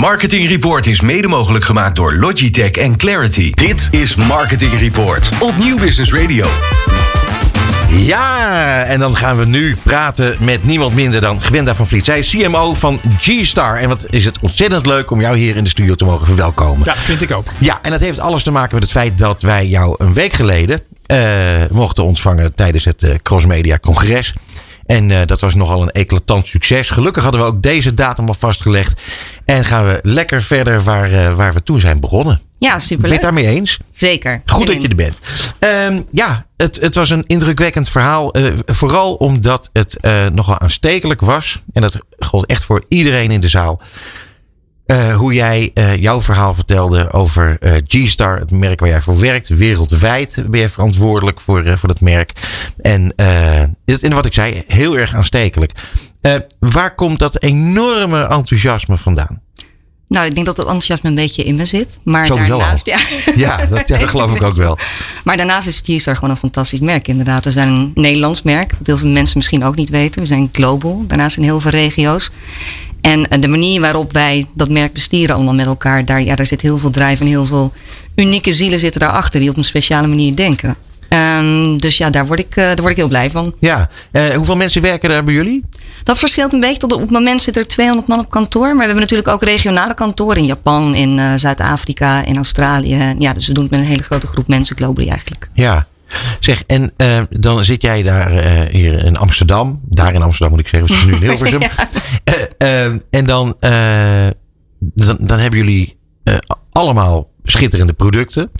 Marketing Report is mede mogelijk gemaakt door Logitech en Clarity. Dit is Marketing Report op Nieuw Business Radio. Ja, en dan gaan we nu praten met niemand minder dan Gwenda van Vliet. Zij is CMO van G-Star. En wat is het ontzettend leuk om jou hier in de studio te mogen verwelkomen. Ja, vind ik ook. Ja, en dat heeft alles te maken met het feit dat wij jou een week geleden uh, mochten ontvangen tijdens het uh, Cross Media Congres. En uh, dat was nogal een eclatant succes. Gelukkig hadden we ook deze datum al vastgelegd. En gaan we lekker verder waar, waar we toen zijn begonnen. Ja, super. Ben je het daarmee eens? Zeker. Goed dat je er bent. Um, ja, het, het was een indrukwekkend verhaal. Uh, vooral omdat het nogal aanstekelijk was. En dat gold echt voor iedereen in de zaal. Uh, hoe jij jouw verhaal vertelde over G-Star, het merk waar jij voor werkt. Wereldwijd ben je verantwoordelijk voor, voor dat merk. En, en wat ik zei, heel erg aanstekelijk. waar komt dat enorme enthousiasme vandaan? Nou, ik denk dat het enthousiasme een beetje in me zit. Maar Sowieso daarnaast, al. Ja, ja, dat, ja, dat geloof ik ook wel. Maar daarnaast is G-Star gewoon een fantastisch merk, inderdaad. We zijn een Nederlands merk, wat heel veel mensen misschien ook niet weten. We zijn global, daarnaast in heel veel regio's. En de manier waarop wij dat merk bestieren allemaal met elkaar, daar, ja, daar zit heel veel drijf en heel veel unieke zielen zitten daarachter die op een speciale manier denken. Um, dus ja, daar word, ik, uh, daar word ik heel blij van. Ja, uh, hoeveel mensen werken daar bij jullie? Dat verschilt een beetje. Tot op het moment zitten er 200 man op kantoor. Maar we hebben natuurlijk ook regionale kantoren in Japan, in uh, Zuid-Afrika, in Australië. Ja, dus we doen het met een hele grote groep mensen globally eigenlijk. Ja. Zeg, en uh, dan zit jij daar uh, hier in Amsterdam. Daar in Amsterdam moet ik zeggen. We zitten nu in Hilversum. ja. uh, en dan, dan, dan, hebben jullie allemaal schitterende producten.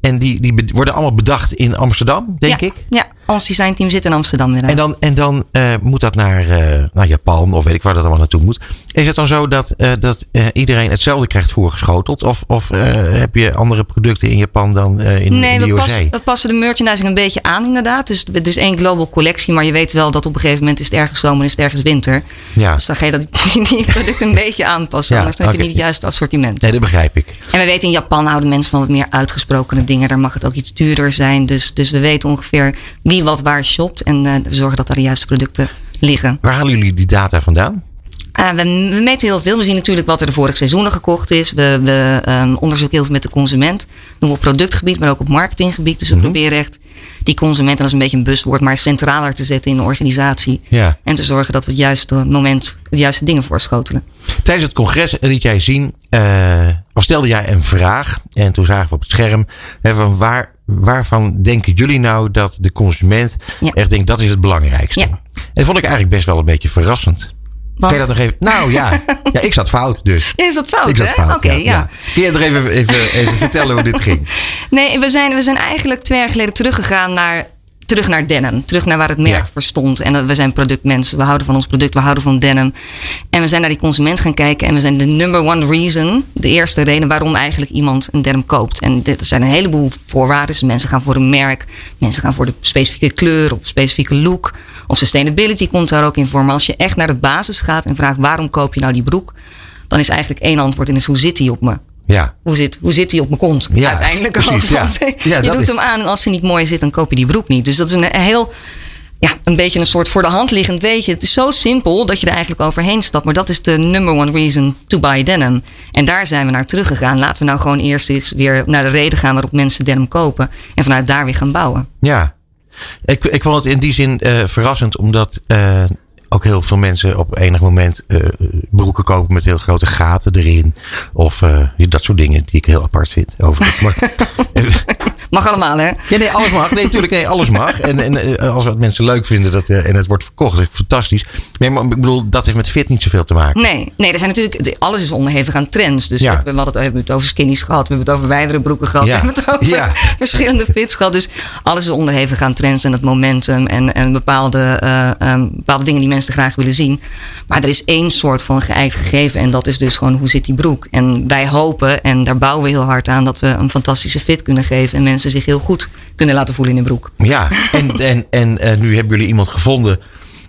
En die, die worden allemaal bedacht in Amsterdam, denk ja, ik. Ja, ons designteam zit in Amsterdam. Inderdaad. En dan, en dan uh, moet dat naar, uh, naar Japan of weet ik waar dat allemaal naartoe moet. Is het dan zo dat, uh, dat iedereen hetzelfde krijgt voorgeschoteld? Of, of heb je andere producten in Japan dan in, nee, in de USA? Passen, we passen de merchandising een beetje aan inderdaad. Dus het is één global collectie. Maar je weet wel dat op een gegeven moment is het ergens zomer en is het ergens winter. Ja. Dus dan ga je dat, die producten een beetje aanpassen. Ja, anders dan heb je niet het juiste assortiment. Nee, dat begrijp ik. En we weten in Japan houden mensen van wat meer uitgesprokene dingen. Daar mag het ook iets duurder zijn. Dus, dus we weten ongeveer wie wat waar shopt. En uh, we zorgen dat daar de juiste producten liggen. Waar halen jullie die data vandaan? Uh, we, we, meten heel veel. We zien natuurlijk wat er de vorige seizoenen gekocht is. We, we um, onderzoeken heel veel met de consument. Doen we op productgebied, maar ook op marketinggebied. Dus we mm -hmm. proberen echt die consument, en dat is een beetje een buswoord, maar centraler te zetten in de organisatie. Ja. En te zorgen dat we het juiste moment de juiste dingen voorschotelen. Tijdens het congres liet jij zien, uh, of stelde jij een vraag. En toen zagen we op het scherm hè, van waar, waarvan denken jullie nou dat de consument Ja. echt denkt dat is het belangrijkste. Ja. En dat vond ik eigenlijk best wel een beetje verrassend. Kan je dat nog even? Nou ja, ja ik zat fout dus. Is dat fout, ik zat hè? fout. Oké, ja, ja. Kun je er even, even, even vertellen hoe dit ging? Nee, we zijn, we zijn eigenlijk twee jaar geleden teruggegaan naar, terug naar denim. Terug naar waar het merk Ja. voor stond. En dat, we zijn productmensen. We houden van ons product. We houden van denim. En we zijn naar die consument gaan kijken. En we zijn de number one reason. De eerste reden waarom eigenlijk iemand een denim koopt. En dit zijn een heleboel voorwaarden. Dus mensen gaan voor een merk. Mensen gaan voor de specifieke kleur of specifieke look. Of sustainability komt daar ook in voor. Maar als je echt naar de basis gaat en vraagt waarom koop je nou die broek. Dan is eigenlijk één antwoord en is hoe zit die op me? Ja, Hoe zit, hoe zit die op mijn kont? Ja, Uiteindelijk ook. precies, ja. Je doet is- hem aan en als hij niet mooi zit, dan koop je die broek niet. Dus dat is een heel, ja, een beetje een soort voor de hand liggend weetje. Het is zo simpel dat je er eigenlijk overheen stapt. Maar dat is de number one reason to buy denim. En daar zijn we naar teruggegaan. Laten we nou gewoon eerst eens weer naar de reden gaan waarop mensen denim kopen. En vanuit daar weer gaan bouwen. ja. Ik, ik vond het in die zin eh, verrassend, omdat eh, ook heel veel mensen op enig moment eh, broeken kopen met heel grote gaten erin. Of eh, dat soort dingen die ik heel apart vind. Overigens. Mag allemaal, hè? Ja, nee, alles mag. Nee, natuurlijk, nee, alles mag. En, en eh, als wat mensen leuk vinden dat, eh, en het wordt verkocht, dat is fantastisch. Nee, maar ik bedoel, dat heeft met fit niet zoveel te maken. Nee, nee, er zijn natuurlijk, alles is onderhevig aan trends. Dus Ja. we, hebben het, we hebben het over skinny's gehad, we hebben het over wijdere broeken gehad, Ja. we hebben het over Ja. verschillende fits gehad. Dus alles is onderhevig aan trends en het momentum en, en bepaalde, eh, ehm, bepaalde dingen die mensen graag willen zien. Maar er is één soort van geëikt gegeven en dat is dus gewoon hoe zit die broek. En wij hopen, en daar bouwen we heel hard aan, dat we een fantastische fit kunnen geven en mensen zich heel goed kunnen laten voelen in de broek. Ja, en, en, en eh, nu hebben jullie iemand gevonden,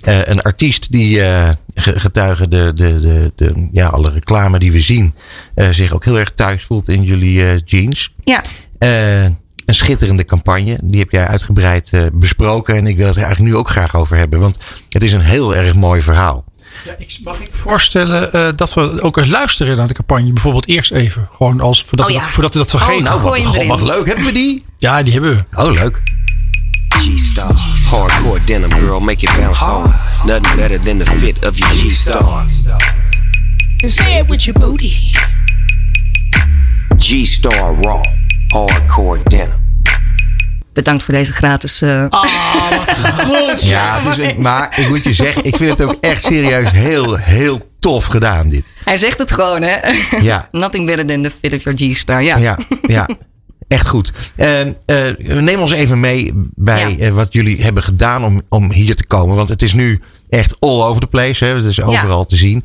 eh, een artiest die eh, ge- getuige de, de, de, de, ja, alle reclame die we zien, eh, zich ook heel erg thuis voelt in jullie eh, jeans. Ja, Eh, een schitterende campagne. Die heb jij uitgebreid eh, besproken. En ik wil het er eigenlijk nu ook graag over hebben. Want het is een heel erg mooi verhaal. Ja, ik mag ik voorstellen uh, dat we ook luisteren naar de campagne. Bijvoorbeeld eerst even. Gewoon als, voordat, oh, we, ja. dat, voordat we dat vergeten. Oh, nou, wat, god, wat leuk. Hebben we die? Ja, die hebben we. Oh, leuk. G-Star, hardcore denim girl, make it bounce hard. Nothing better than the fit of your G-Star. Say it with your booty. G-Star Raw, hardcore denim. Bedankt voor deze gratis. Uh... Ah, wat goed. Ja, dus, maar ik moet je zeggen, ik vind het ook echt serieus heel, heel tof gedaan, dit. Hij zegt het gewoon, hè? Ja. Nothing better than the fit of your G-Star. Ja, ja. ja. Echt goed. Uh, uh, neem ons even mee bij ja. uh, wat jullie hebben gedaan om, om hier te komen. Want het is nu echt all over the place. Hè? Het is overal ja. te zien.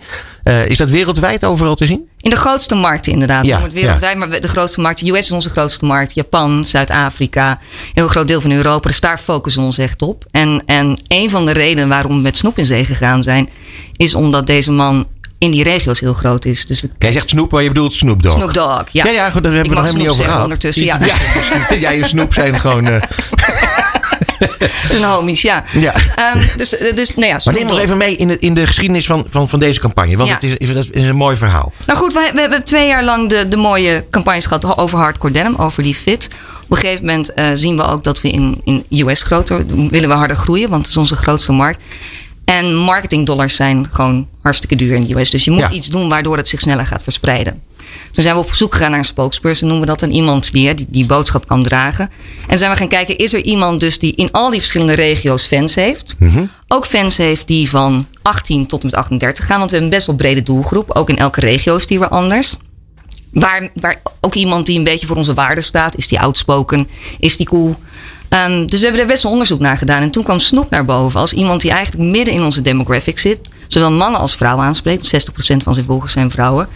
is dat wereldwijd overal te zien? In de grootste markten inderdaad. Ja, het wereldwijd, maar de grootste markt. De US is onze grootste markt. Japan, Zuid-Afrika. Een heel groot deel van Europa. Dus daar focussen we ons echt op. En, en een van de redenen waarom we met Snoep in zee gegaan zijn... is omdat deze man in die regio's heel groot is. Dus we... Jij zegt Snoep, maar je bedoelt Snoop Dogg. Snoop Dogg, ja. Ja, ja goed, daar hebben we nog helemaal niet over gehad. ondertussen, ja. ja. Jij en Snoep zijn gewoon... Uh... een homies, ja. ja. Um, dus, dus, nou ja maar neem ons even mee in de, in de geschiedenis van, van, van deze campagne. Want ja. het, is, het is een mooi verhaal. Nou goed, we, we hebben twee jaar lang de, de mooie campagnes gehad over hardcore denim, over die fit. Op een gegeven moment uh, zien we ook dat we in, in US groter willen we harder groeien, want het is onze grootste markt. En marketingdollars zijn gewoon hartstikke duur in de US. Dus je moet Ja. iets doen waardoor het zich sneller gaat verspreiden. Toen zijn we op zoek gegaan naar een spokesperson, noemen we dat. En iemand die, die die boodschap kan dragen. En zijn we gaan kijken, is er iemand dus die in al die verschillende regio's fans heeft? Ook fans heeft die van 18 tot en met 38 gaan. Want we hebben een best wel brede doelgroep. Ook in elke regio is die weer anders. Waar, waar ook iemand die een beetje voor onze waarden staat. Is die outspoken? Is die cool? Um, dus we hebben er best wel onderzoek naar gedaan. En toen kwam Snoep naar boven als iemand die eigenlijk midden in onze demographic zit. Zowel mannen als vrouwen aanspreekt. 60% van zijn volgers zijn vrouwen.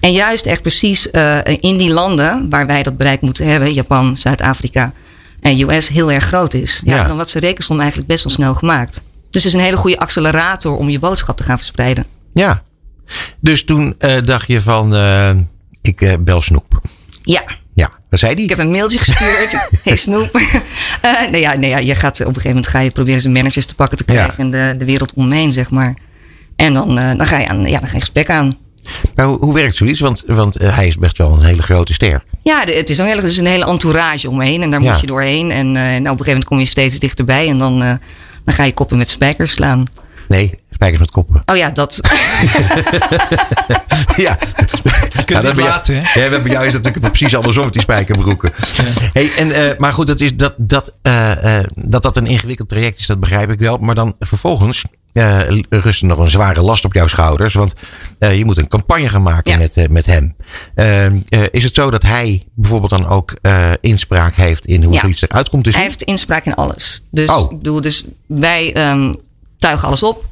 En juist echt precies uh, in die landen waar wij dat bereik moeten hebben. Japan, Zuid-Afrika en US heel erg groot is. Ja, Ja. Dan wordt zijn rekensom eigenlijk best wel snel gemaakt. Dus het is een hele goede accelerator om je boodschap te gaan verspreiden. Ja. Dus toen uh, dacht je van, uh, ik bel Snoep. Ja, wat zei die? Ik heb een mailtje gestuurd. hey Snoep. Uh, nee, ja, nee, ja, je gaat op een gegeven moment ga je proberen zijn managers te pakken te krijgen. Ja. En de, de wereld omheen, zeg maar. En dan, uh, dan ga je aan, ja, dan ga je gesprek aan. Maar hoe, hoe werkt zoiets? Want, want uh, hij is best wel een hele grote ster. Ja, de, het, is een hele, het is een hele entourage omheen. En daar Ja. moet je doorheen. En nou, op een gegeven moment kom je steeds dichterbij. En dan, dan ga je koppen met spijkers slaan. Nee, spijkers met koppen. Oh ja, dat. ja. Je kunt dat laten, jou, hè? ja, bij jou is het natuurlijk precies andersom met die spijkerbroeken. Hey, en, uh, maar goed, dat, is, dat, dat, uh, uh, dat dat een ingewikkeld traject is, dat begrijp ik wel. Maar dan vervolgens uh, rust er nog een zware last op jouw schouders. Want uh, je moet een campagne gaan maken Ja. met, uh, met hem. Uh, uh, is het zo dat hij bijvoorbeeld dan ook uh, inspraak heeft in hoe Ja. zoiets eruit komt? Hij heeft inspraak in alles. Dus Oh. ik bedoel, dus wij um, tuigen alles op.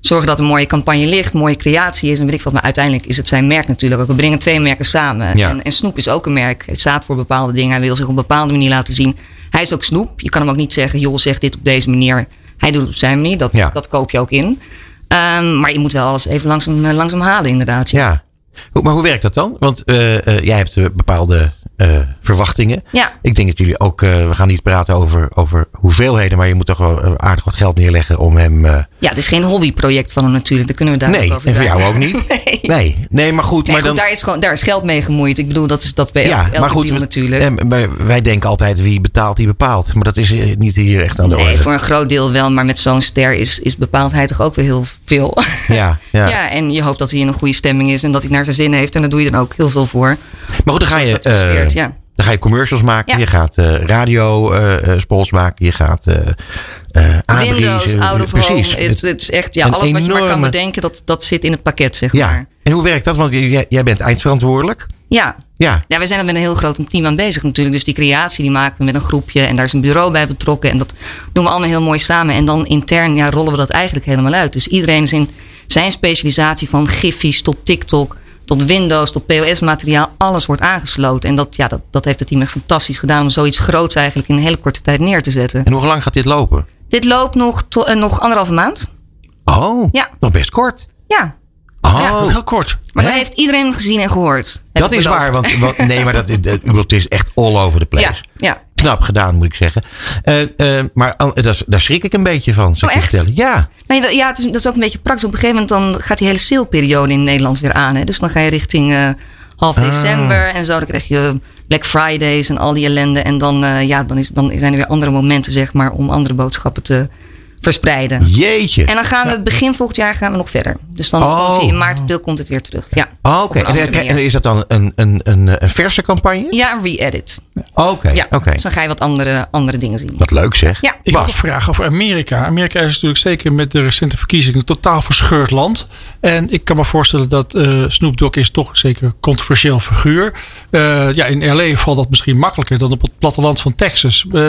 Zorgen dat een mooie campagne ligt, mooie creatie is en weet ik wat. Maar uiteindelijk is het zijn merk natuurlijk ook. We brengen twee merken samen. Ja. En, en Snoep is ook een merk. Het staat voor bepaalde dingen. Hij wil zich op een bepaalde manier laten zien. Hij is ook Snoep. Je kan hem ook niet zeggen, joh, zeg dit op deze manier. Hij doet het op zijn manier. Dat, Ja. dat koop je ook in. Um, maar je moet wel alles even langzaam, uh, langzaam halen, inderdaad. Ja. Maar hoe werkt dat dan? Want uh, uh, jij hebt uh, bepaalde verwachtingen. Ja. Ik denk dat jullie ook, we gaan niet praten over, over hoeveelheden, maar je moet toch wel aardig wat geld neerleggen om hem. Ja, het is geen hobbyproject van hem natuurlijk. Daar kunnen we daar nee, over en voor jou ook niet. Nee. Nee, nee maar goed. Nee, maar goed, dan, daar, is gewoon, daar is geld mee gemoeid. Ik bedoel, dat is dat bij ja, elke maar goed, deal natuurlijk. En, maar wij denken altijd wie betaalt, die bepaalt. Maar dat is eh, niet hier echt aan de Nee, orde. voor een groot deel wel, maar met zo'n ster is, is bepaaldheid toch ook weer heel veel. Ja, ja. ja, en je hoopt dat hij in een goede stemming is en dat hij naar zijn zin heeft. En daar doe je dan ook heel veel voor. Maar goed, dan ga je, uh, ja. dan ga je commercials maken. Ja. Je gaat uh, radio uh, spots maken. Je gaat Windows, out of Precies. home. Het, het is echt, ja, een alles wat je maar kan bedenken, dat, dat zit in het pakket, zeg Ja. maar. En hoe werkt dat? Want jij, jij bent eindverantwoordelijk. Ja. Ja. Ja, wij zijn er met een heel groot team aan bezig natuurlijk. Dus die creatie die maken we met een groepje. En daar is een bureau bij betrokken. En dat doen we allemaal heel mooi samen. En dan intern ja, rollen we dat eigenlijk helemaal uit. Dus iedereen is in zijn specialisatie van giffies tot TikTok... tot Windows, tot POS-materiaal. Alles wordt aangesloten. En dat, ja, dat, dat heeft het team echt fantastisch gedaan... om zoiets groots eigenlijk in een hele korte tijd neer te zetten. En hoe lang gaat dit lopen? Dit loopt nog, to, uh, nog anderhalve maand. Oh, Ja. nog best kort. Ja, Oh, Ja, heel kort. maar dat heeft iedereen gezien en gehoord. dat is beloofd. waar. Want, want- nee, maar dat is, dat, het is echt all over the place. Ja, ja. Knap gedaan, moet ik zeggen. Eh, eh, maar dat daar schrik ik een beetje van, zou Oh, ik je echt? vertellen. Ja. Nee, dat, ja, het is, dat is ook een beetje praktisch. Op een gegeven moment dan gaat die hele saleperiode in Nederland weer aan. Hè? Dus dan ga je richting eh, half Ah. december en zo. Dan krijg je Black Fridays en al die ellende. En dan, ja, dan, is, dan zijn er weer andere momenten, zeg maar, om andere boodschappen te verspreiden. Jeetje. En dan gaan we begin volgend jaar gaan we nog verder. Dus dan Oh. in maart, april komt het weer terug. Ja, Oh, Op Oké, en, is dat dan een, een, een, een verse campagne? ja een re-edit. Oké, Ja, oké. dus dan ga je wat andere, andere dingen zien. Wat leuk zeg. Ja. Ik wil Bas. een vraag over Amerika. Amerika is natuurlijk zeker met de recente verkiezingen een totaal verscheurd land. En ik kan me voorstellen dat eh Snoop Dogg is toch zeker een controversieel figuur. Eh, ja, in LA valt dat misschien makkelijker dan op het platteland van Texas. Eh,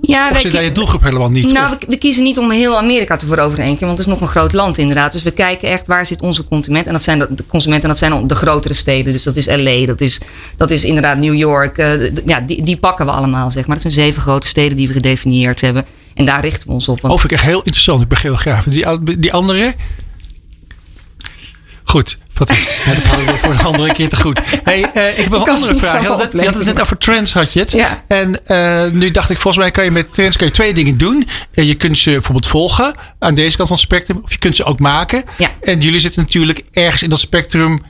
Ja, of zit daar je doelgroep helemaal niet? Nou, we, we kiezen niet om heel Amerika te veroveren in want het is nog een groot land inderdaad. Dus we kijken echt waar zit onze consument. En dat zijn de, consumenten, en dat zijn de grotere steden. Dus dat is LA, dat is, dat is inderdaad New York. eh, ja, die, die pakken we allemaal, zeg maar. Dat zijn zeven grote steden die we gedefinieerd hebben. En daar richten we ons op. Want Oh, vind ik echt heel interessant. Ik ben geograaf. Die, die andere? Goed, fantastisch. Ja, dat houden we voor een andere keer te goed. Hey, eh, ik Ik een andere vraag. Je had, het, net- je had het net opleveren. over trends, had je het. Ja. En eh, nu dacht ik, volgens mij kan je met trends kan je twee dingen doen. Eh, je kunt ze bijvoorbeeld volgen aan deze kant van het spectrum. Of je kunt ze ook maken. Ja. En jullie zitten natuurlijk ergens in dat spectrum.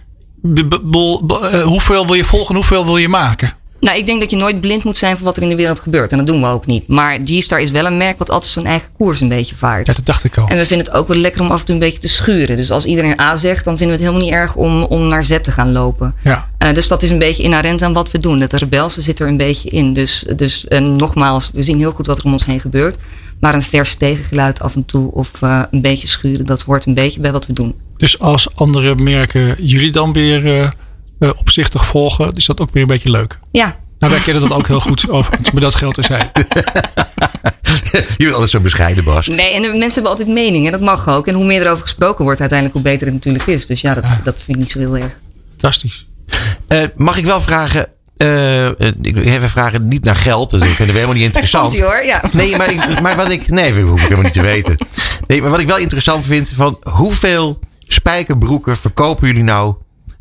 Be- be- bol- be- hoeveel wil je volgen en hoeveel wil je maken? Nou, ik denk dat je nooit blind moet zijn voor wat er in de wereld gebeurt. En dat doen we ook niet. Maar G-Star is wel een merk wat altijd zijn eigen koers een beetje vaart. Ja, dat dacht ik al. En we vinden het ook wel lekker om af en toe een beetje te schuren. Dus als iedereen A zegt, dan vinden we het helemaal niet erg om, om naar Z te gaan lopen. Ja. Eh, dus dat is een beetje inherent aan wat we doen. Dat rebelse zit er een beetje in. Dus, dus eh, nogmaals, we zien heel goed wat er om ons heen gebeurt. Maar een vers tegengeluid af en toe of eh, een beetje schuren, dat hoort een beetje bij wat we doen. Dus als andere merken jullie dan weer eh, opzichtig volgen, is dat ook weer een beetje leuk. Ja, Nou, wij kennen dat ook heel goed overigens, maar dat geldt er zijn. Je bent altijd zo bescheiden, Bas. nee, en de mensen hebben altijd meningen. Dat mag ook. En hoe meer erover gesproken wordt, uiteindelijk hoe beter het natuurlijk is. Dus ja, dat, dat vind ik niet zo heel erg. Fantastisch. Eh, mag ik wel vragen... eh, eh, ik wil even vragen, niet naar geld. Dat vinden we helemaal niet interessant. Hoor, ja. Nee, maar, ik, maar wat ik. Nee, dat hoef ik helemaal niet te weten. Nee, maar wat ik wel interessant vind: van hoeveel spijkerbroeken verkopen jullie nou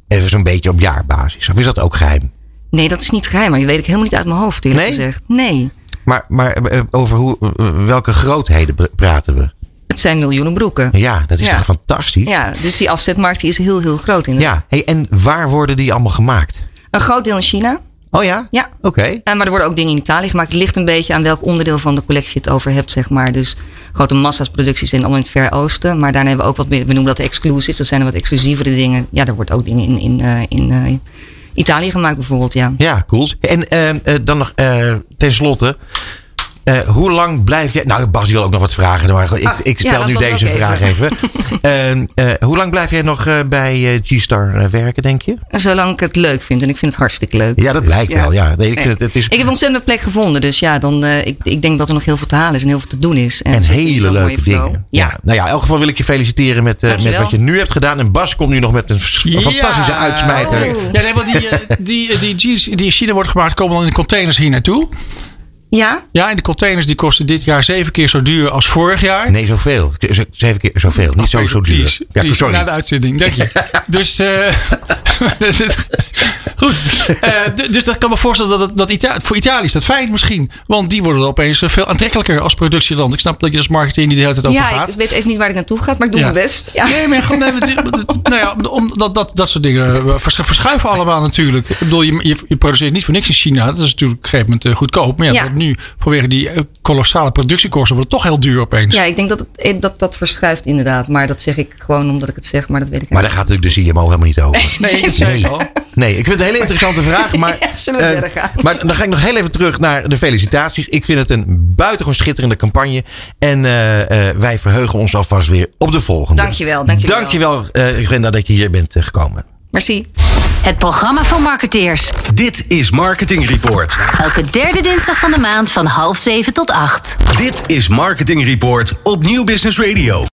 even zo'n beetje op jaarbasis? Of is dat ook geheim? Nee, dat is niet geheim, maar je weet ik helemaal niet uit mijn hoofd, eerlijk Nee? gezegd. Nee. Maar, maar eh, over hoe, eh, welke grootheden praten we? Het zijn miljoenen broeken. Ja, dat is Ja. toch fantastisch? Ja, dus die afzetmarkt die is heel, heel groot inderdaad. Ja, hey, en waar worden die allemaal gemaakt? Een groot deel in China. Oh ja? Ja. Oké. Eh, maar er worden ook dingen in Italië gemaakt. Het ligt een beetje aan welk onderdeel van de collectie je het over hebt, zeg maar. Dus grote massa's producties zijn allemaal in het Ver Oosten. Maar daarna hebben we ook wat meer, we noemen dat de exclusives. Dat zijn wat exclusievere dingen. Ja, er wordt ook dingen in, in, eh, in eh, Italië gemaakt bijvoorbeeld, ja. Ja, cool. En eh, dan nog tenslotte. Eh, hoe lang blijf jij. Nou, Bas die wil ook nog wat vragen. Maar ik, Ah, ik stel nu deze vraag even. Eh, eh, hoe lang blijf jij nog eh, bij G-Star werken, denk je? Zolang ik het leuk vind. En ik vind het hartstikke leuk. Ja, dat Dus, blijkt wel. Ja. Nee, ik, vind het, het is Ik heb ontzettend plek gevonden. Dus ja, dan, eh, ik, ik denk dat er nog heel veel te halen is en heel veel te doen is. en hele leuke dingen. Ja. Nou ja, in elk geval wil ik je feliciteren met, met wat je nu hebt gedaan. En Bas komt nu nog met een fantastische uitsmijter. Oh. Ja, nee, want die, die, die die in China worden gemaakt, komen dan in de containers hier naartoe. Ja? Ja, en de containers die kosten dit jaar zeven keer zo duur als vorig jaar. Nee, zoveel. Zeven keer zoveel. Niet zo, zo duur. Please, Ja, please, sorry. Na de uitzending, dank je. dus, eh, goed. Eh, dus dat kan me voorstellen dat, het- dat Ita- voor Italië is dat fijn misschien. Want die worden opeens eh, veel aantrekkelijker als productieland. Ik snap dat je als marketing niet de hele tijd over Ja, gaat. ik weet even niet waar ik naartoe ga, maar ik doe Ja. mijn best. Ja. Nee, maar gewoon, nee, nou ja, om, dat, dat, dat soort dingen eh, vers- verschuiven allemaal natuurlijk. Ik bedoel, je, je, je produceert niet voor niks in China. Dat is natuurlijk op een gegeven moment goedkoop. Maar ja, Ja. nu vanwege die kolossale productiekosten wordt het toch heel duur opeens. Ja, ik denk dat, het, dat dat verschuift inderdaad. Maar dat zeg ik gewoon omdat ik het zeg, maar dat weet ik Maar daar gaat natuurlijk de CMO helemaal niet over. Nee, dat al. Nee, ik vind het een hele interessante vraag. Maar, Ja, zullen we eh, verder gaan? maar dan ga ik nog heel even terug naar de felicitaties. Ik vind het een buitengewoon schitterende campagne. En eh, eh, wij verheugen ons alvast weer op de volgende. Dankjewel, dankjewel. Dankjewel, eh Gwenda, dat je hier bent gekomen. Merci. Het programma voor marketeers. Dit is Marketing Report. Elke derde dinsdag van de maand van half zeven tot acht. Dit is Marketing Report op Nieuw Business Radio.